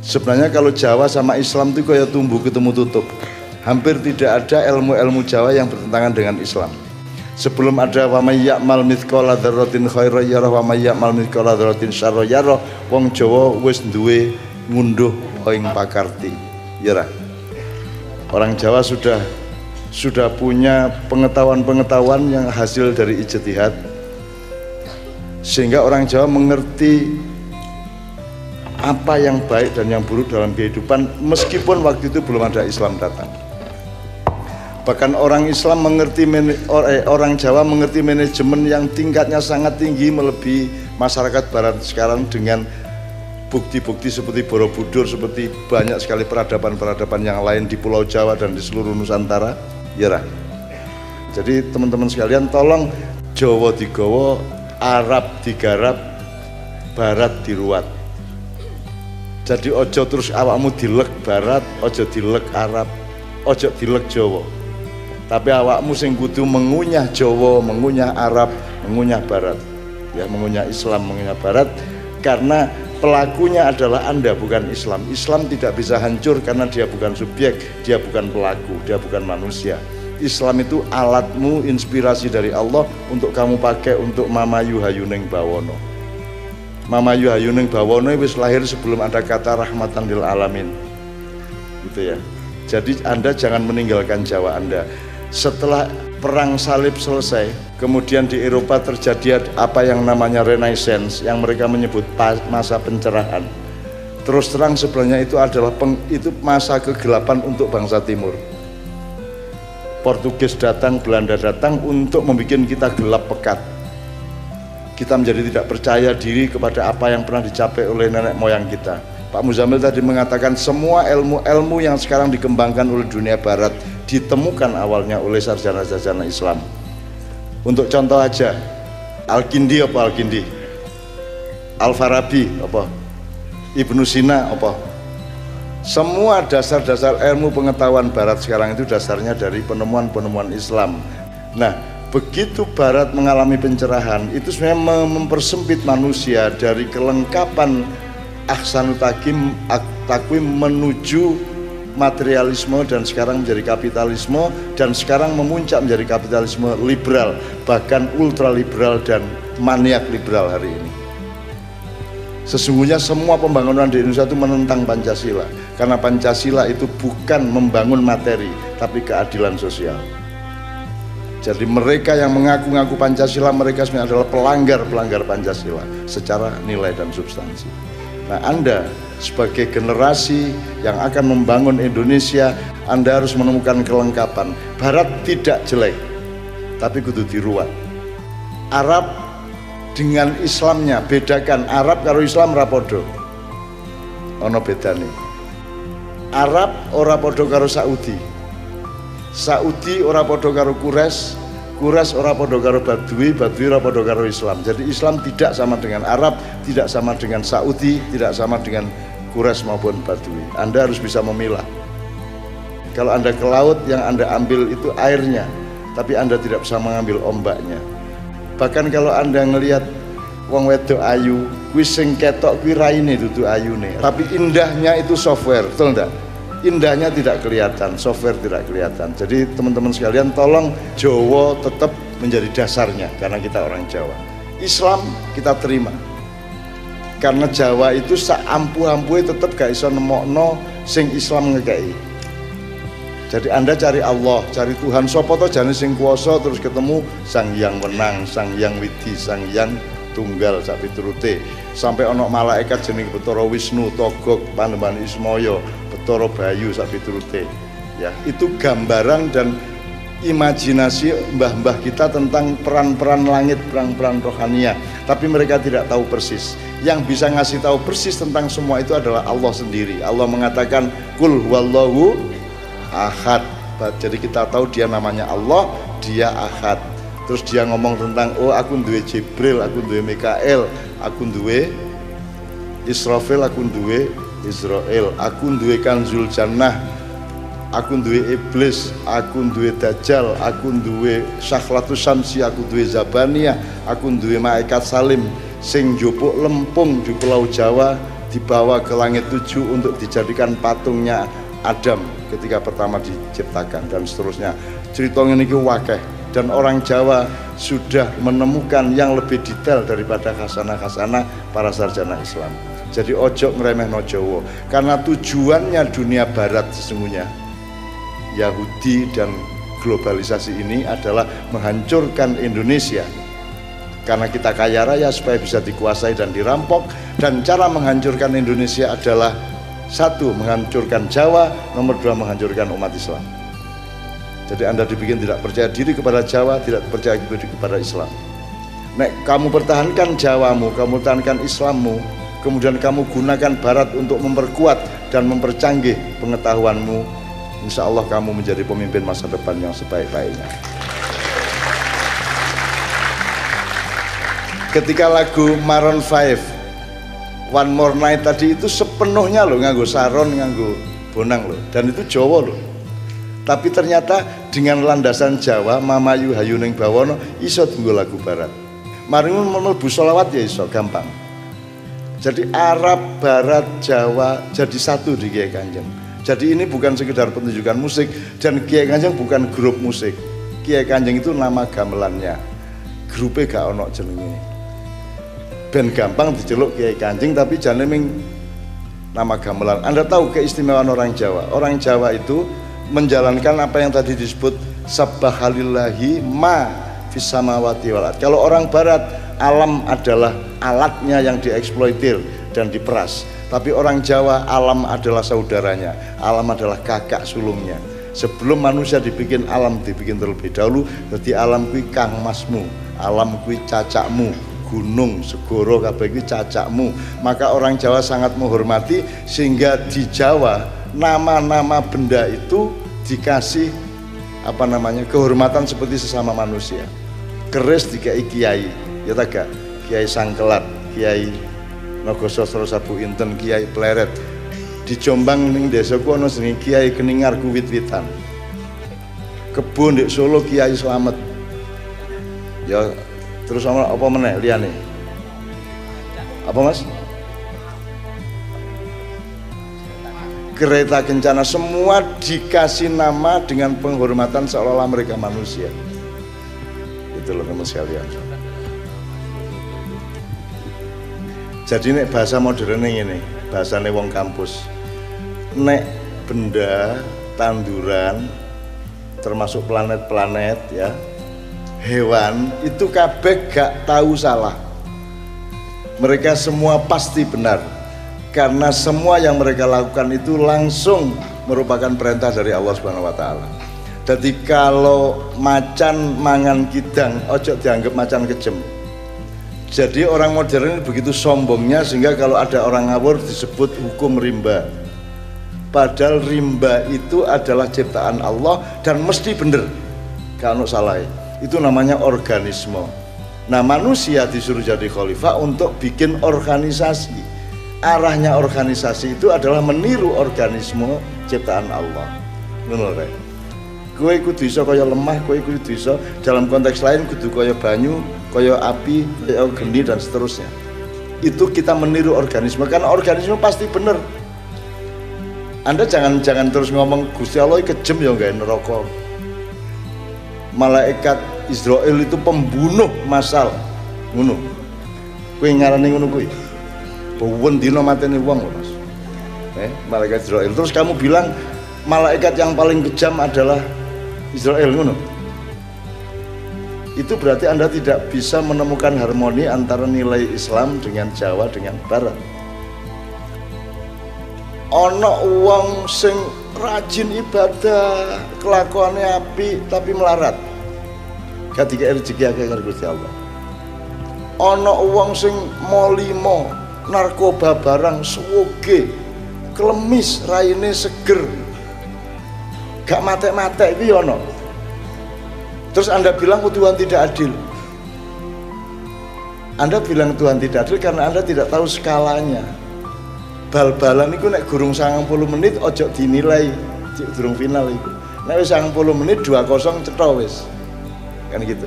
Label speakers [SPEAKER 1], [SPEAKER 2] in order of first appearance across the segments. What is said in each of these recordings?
[SPEAKER 1] Sebenarnya kalau Jawa sama Islam itu kayak tumbuh ketemu tutup. Hampir tidak ada ilmu-ilmu Jawa yang bertentangan dengan Islam. Sebelum ada wa may ya'mal mithqala dzarratin khairan yarah wa may ya'mal mithqala dzarratin syarran yarah, wong Jawa wis duwe ngunduh ing pakarti. Ya Orang Jawa sudah sudah punya pengetahuan-pengetahuan yang hasil dari ijtihad sehingga orang Jawa mengerti apa yang baik dan yang buruk dalam kehidupan meskipun waktu itu belum ada Islam datang. Bahkan orang Islam mengerti eh, orang Jawa mengerti manajemen yang tingkatnya sangat tinggi melebihi masyarakat barat sekarang dengan bukti-bukti seperti Borobudur seperti banyak sekali peradaban-peradaban yang lain di Pulau Jawa dan di seluruh Nusantara. Ya jadi teman-teman sekalian tolong Jawa digowo Arab digarap Barat diruat jadi ojo terus awakmu dilek Barat ojo dilek Arab ojo dilek Jawa tapi awakmu sing kudu mengunyah Jawa mengunyah Arab mengunyah Barat ya mengunyah Islam mengunyah Barat karena pelakunya adalah Anda bukan Islam. Islam tidak bisa hancur karena dia bukan subjek, dia bukan pelaku, dia bukan manusia. Islam itu alatmu inspirasi dari Allah untuk kamu pakai untuk Mama Yuhayuning Bawono. Mama Yuhayuning Bawono wis lahir sebelum ada kata rahmatan lil alamin. Gitu ya. Jadi Anda jangan meninggalkan Jawa Anda. Setelah perang salib selesai, kemudian di Eropa terjadi apa yang namanya Renaissance yang mereka menyebut masa pencerahan. Terus terang sebenarnya itu adalah peng, itu masa kegelapan untuk bangsa timur. Portugis datang, Belanda datang untuk membuat kita gelap pekat. Kita menjadi tidak percaya diri kepada apa yang pernah dicapai oleh nenek moyang kita. Pak Muzamil tadi mengatakan semua ilmu-ilmu yang sekarang dikembangkan oleh dunia barat ditemukan awalnya oleh sarjana-sarjana Islam. Untuk contoh aja, Al-Kindi apa Al-Kindi? Al-Farabi apa? Ibnu Sina apa? Semua dasar-dasar ilmu pengetahuan barat sekarang itu dasarnya dari penemuan-penemuan Islam. Nah, begitu barat mengalami pencerahan, itu sebenarnya mempersempit manusia dari kelengkapan ahsanu takim takwim menuju materialisme dan sekarang menjadi kapitalisme dan sekarang memuncak menjadi kapitalisme liberal bahkan ultra liberal dan maniak liberal hari ini. Sesungguhnya semua pembangunan di Indonesia itu menentang Pancasila karena Pancasila itu bukan membangun materi tapi keadilan sosial jadi mereka yang mengaku-ngaku Pancasila mereka sebenarnya adalah pelanggar-pelanggar Pancasila secara nilai dan substansi Nah, Anda sebagai generasi yang akan membangun Indonesia, Anda harus menemukan kelengkapan. Barat tidak jelek, tapi kudu diruat. Arab dengan Islamnya bedakan Arab karo Islam rapodo. Ono bedane. Arab ora podo karo Saudi. Saudi ora podo karo Kures, Kuras ora podo karo Badui, Badui ora podo karo Islam. Jadi Islam tidak sama dengan Arab, tidak sama dengan Saudi, tidak sama dengan Kuras maupun Badui. Anda harus bisa memilah. Kalau Anda ke laut yang Anda ambil itu airnya, tapi Anda tidak bisa mengambil ombaknya. Bahkan kalau Anda ngelihat wong wedok ayu, kuwi sing ketok kuwi raine dudu ayune. Tapi indahnya itu software, betul enggak? Indahnya tidak kelihatan, software tidak kelihatan. Jadi teman-teman sekalian tolong Jawa tetap menjadi dasarnya karena kita orang Jawa. Islam kita terima. Karena Jawa itu ampuh-ampuh tetap gak iso nemokno sing Islam ngekei. Jadi Anda cari Allah, cari Tuhan sopo to jane sing kuasa terus ketemu Sang Yang Menang, Sang Yang Widi, Sang Yang Tunggal sapi turute. Sampai ono malaikat jeneng Betara Wisnu, Togok, Panembahan Ismaya, Toro Bayu sak piturute ya itu gambaran dan imajinasi mbah-mbah kita tentang peran-peran langit, peran-peran rohania. Tapi mereka tidak tahu persis. Yang bisa ngasih tahu persis tentang semua itu adalah Allah sendiri. Allah mengatakan, Kul wallahu ahad. Jadi kita tahu dia namanya Allah, dia ahad. Terus dia ngomong tentang, oh aku duwe Jibril, aku duwe Mikael, aku duwe Israfil, aku duwe Israel aku duwe kanzul jannah aku duwe iblis aku duwe dajjal aku duwe syakhlatu syamsi aku duwe zabaniyah aku duwe malaikat salim sing jupuk lempung di pulau Jawa dibawa ke langit tujuh untuk dijadikan patungnya Adam ketika pertama diciptakan dan seterusnya cerita ini wakeh dan orang Jawa sudah menemukan yang lebih detail daripada khasana-khasana para sarjana Islam. Jadi ojo ngeremeh no Jawa. Karena tujuannya dunia barat sesungguhnya Yahudi dan globalisasi ini adalah menghancurkan Indonesia. Karena kita kaya raya supaya bisa dikuasai dan dirampok. Dan cara menghancurkan Indonesia adalah satu menghancurkan Jawa nomor dua menghancurkan umat Islam jadi anda dibikin tidak percaya diri kepada Jawa tidak percaya diri kepada Islam. Nek kamu pertahankan Jawamu kamu pertahankan Islammu kemudian kamu gunakan Barat untuk memperkuat dan mempercanggih pengetahuanmu Insya Allah kamu menjadi pemimpin masa depan yang sebaik-baiknya. Ketika lagu Maroon 5 One More Night tadi itu sepenuhnya loh nganggo saron nganggo bonang loh dan itu Jawa loh tapi ternyata dengan landasan Jawa Mama Yu Hayuning Bawono iso tunggu lagu barat. Maringun mlebu solawat ya iso gampang. Jadi Arab, Barat, Jawa jadi satu di Kiai Kanjeng. Jadi ini bukan sekedar pertunjukan musik dan Kiai Kanjeng bukan grup musik. Kiai Kanjeng itu nama gamelannya. Grupnya gak ono jenenge. Ben gampang diceluk Kiai Kanjeng tapi jangan ming nama gamelan. Anda tahu keistimewaan orang Jawa. Orang Jawa itu menjalankan apa yang tadi disebut sabahalillahi ma fisamawati walat. Kalau orang barat alam adalah alatnya yang dieksploitir dan diperas. Tapi orang Jawa alam adalah saudaranya, alam adalah kakak sulungnya. Sebelum manusia dibikin alam dibikin terlebih dahulu, jadi alam kui kang masmu, alam kui cacakmu, gunung, segoro kabeh iki cacakmu. Maka orang Jawa sangat menghormati sehingga di Jawa nama-nama benda itu dikasih apa namanya kehormatan seperti sesama manusia. Keris dikai kiai, ya tak Kiai Sangkelat, Kiai Nogososro Sabu Inten, Kiai Pleret. Di Jombang ning ana jenenge Kiai Keningar Kuwit-witan. Kebun di Solo Kiai Slamet. Ya Terus sama apa meneh liyane? Apa Mas? Kereta kencana semua dikasih nama dengan penghormatan seolah-olah mereka manusia. Itu loh teman sekalian. Jadi nek bahasa modern ini, bahasa wong kampus. Nek benda, tanduran, termasuk planet-planet ya, hewan itu kabeh gak tahu salah mereka semua pasti benar karena semua yang mereka lakukan itu langsung merupakan perintah dari Allah Subhanahu wa taala. Jadi kalau macan mangan kidang, ojo dianggap macan kejem. Jadi orang modern ini begitu sombongnya sehingga kalau ada orang ngawur disebut hukum rimba. Padahal rimba itu adalah ciptaan Allah dan mesti benar. Kalau salah itu namanya organisme nah manusia disuruh jadi khalifah untuk bikin organisasi arahnya organisasi itu adalah meniru organisme ciptaan Allah. Ngono rek. Kowe kudu iso kaya lemah kowe kudu iso dalam konteks lain kudu kaya banyu kaya api kaya geni dan seterusnya. Itu kita meniru organisme karena organisme pasti benar anda jangan jangan terus ngomong Gusti Allah kejem ya enggak neraka. Malaikat Israel itu pembunuh masal ngono. Kowe ngarani ngono kuwi bawen dina mateni wong lho Mas. Eh malaikat Israel. Terus kamu bilang malaikat yang paling kejam adalah Israel ngono? Itu berarti Anda tidak bisa menemukan harmoni antara nilai Islam dengan Jawa dengan Barat. Ono uang sing rajin ibadah kelakuannya api tapi melarat. Ketika rezeki karo Gusti Allah. Ana wong sing molimo narkoba barang suwoge klemis raine seger. Gak mate-mate iki ana terus anda bilang Tuhan tidak adil. Anda bilang Tuhan tidak adil karena anda tidak tahu skalanya. Bal-balan itu nek gurung 90 menit ojo dinilai gurung final itu nek wis 90 menit 2-0 cetha wis. Kan gitu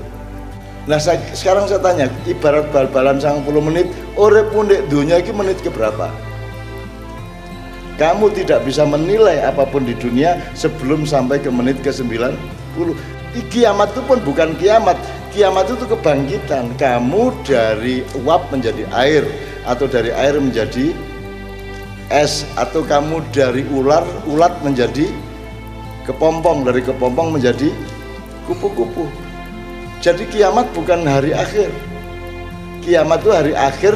[SPEAKER 1] nah saya, sekarang saya tanya ibarat bal-balan 90 menit urip pun dek dunia itu menit ke berapa? Kamu tidak bisa menilai apa pun di dunia sebelum sampai ke menit ke 90 kiamat itu pun bukan kiamat. Kiamat itu kebangkitan. Kamu dari uap menjadi air atau dari air menjadi es atau kamu dari ular ulat menjadi kepompong dari kepompong menjadi kupu-kupu jadi kiamat bukan hari akhir. Kiamat itu hari akhir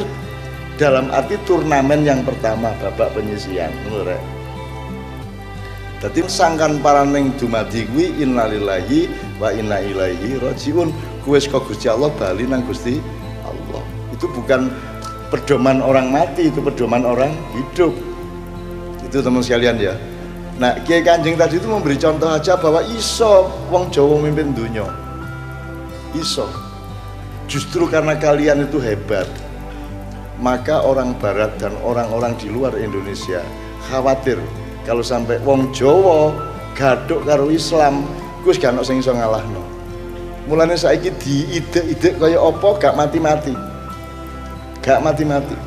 [SPEAKER 1] dalam arti turnamen yang pertama babak penyisian menurut jadi sangkan para neng dumadi kuwi innalillahi wa inna ilaihi rajiun. Kuwe saka Allah bali nang Gusti Allah. Itu bukan pedoman orang mati itu pedoman orang hidup. Itu teman sekalian ya. Nah Kiai Kanjeng tadi itu memberi contoh aja bahwa iso wong Jawa mimpin dunia iso. Justru karena kalian itu hebat maka orang barat dan orang-orang di luar Indonesia khawatir kalau sampai wong Jawa gaduk karo Islam gus gak sing iso ngalahno. Mulane saiki diide-ide kaya apa? Gak mati-mati. Gak mati-mati.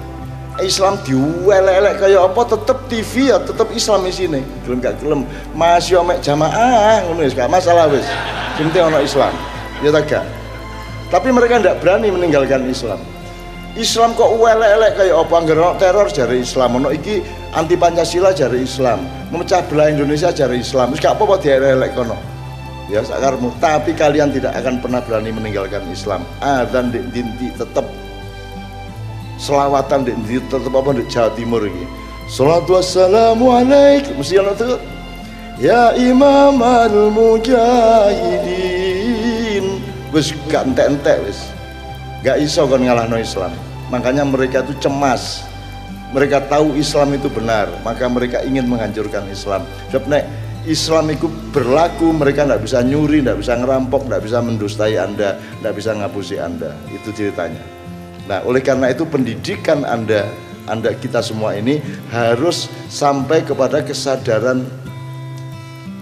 [SPEAKER 1] Islam diwelek-elek kaya apa? Tetep TV ya tetep Islam isine. Gelem gak gelem. Masih omek jamaah ngono gak masalah wis. Penting ono Islam ya tak gak? Tapi mereka tidak berani meninggalkan Islam. Islam kok elek-elek kayak apa? Anggar teror jari Islam. Ono iki anti Pancasila jari Islam. Memecah belah Indonesia jari Islam. Terus gak apa-apa elek kono. Ya sakarmu tapi kalian tidak akan pernah berani meninggalkan Islam. Dan di dinti tetap selawatan di dinti tetap apa di Jawa Timur ini Salatu wassalamu alaikum mesti ono Ya Imam al-Mujahidin wis gak entek-entek wis gak iso kon ngalahno Islam makanya mereka itu cemas mereka tahu Islam itu benar maka mereka ingin menghancurkan Islam sebab nek Islam itu berlaku mereka tidak bisa nyuri, tidak bisa ngerampok, tidak bisa mendustai Anda, tidak bisa ngapusi Anda. Itu ceritanya. Nah, oleh karena itu pendidikan Anda, Anda kita semua ini harus sampai kepada kesadaran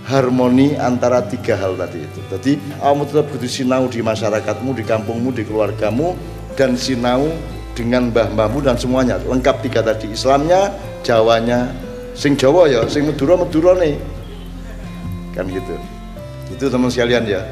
[SPEAKER 1] harmoni antara tiga hal tadi itu. Jadi kamu tetap kudu sinau di masyarakatmu, di kampungmu, di keluargamu, dan sinau dengan mbah-mbahmu dan semuanya. Lengkap tiga tadi, Islamnya, Jawanya, sing Jawa ya, sing Madura Madura nih. Kan gitu. Itu teman sekalian ya.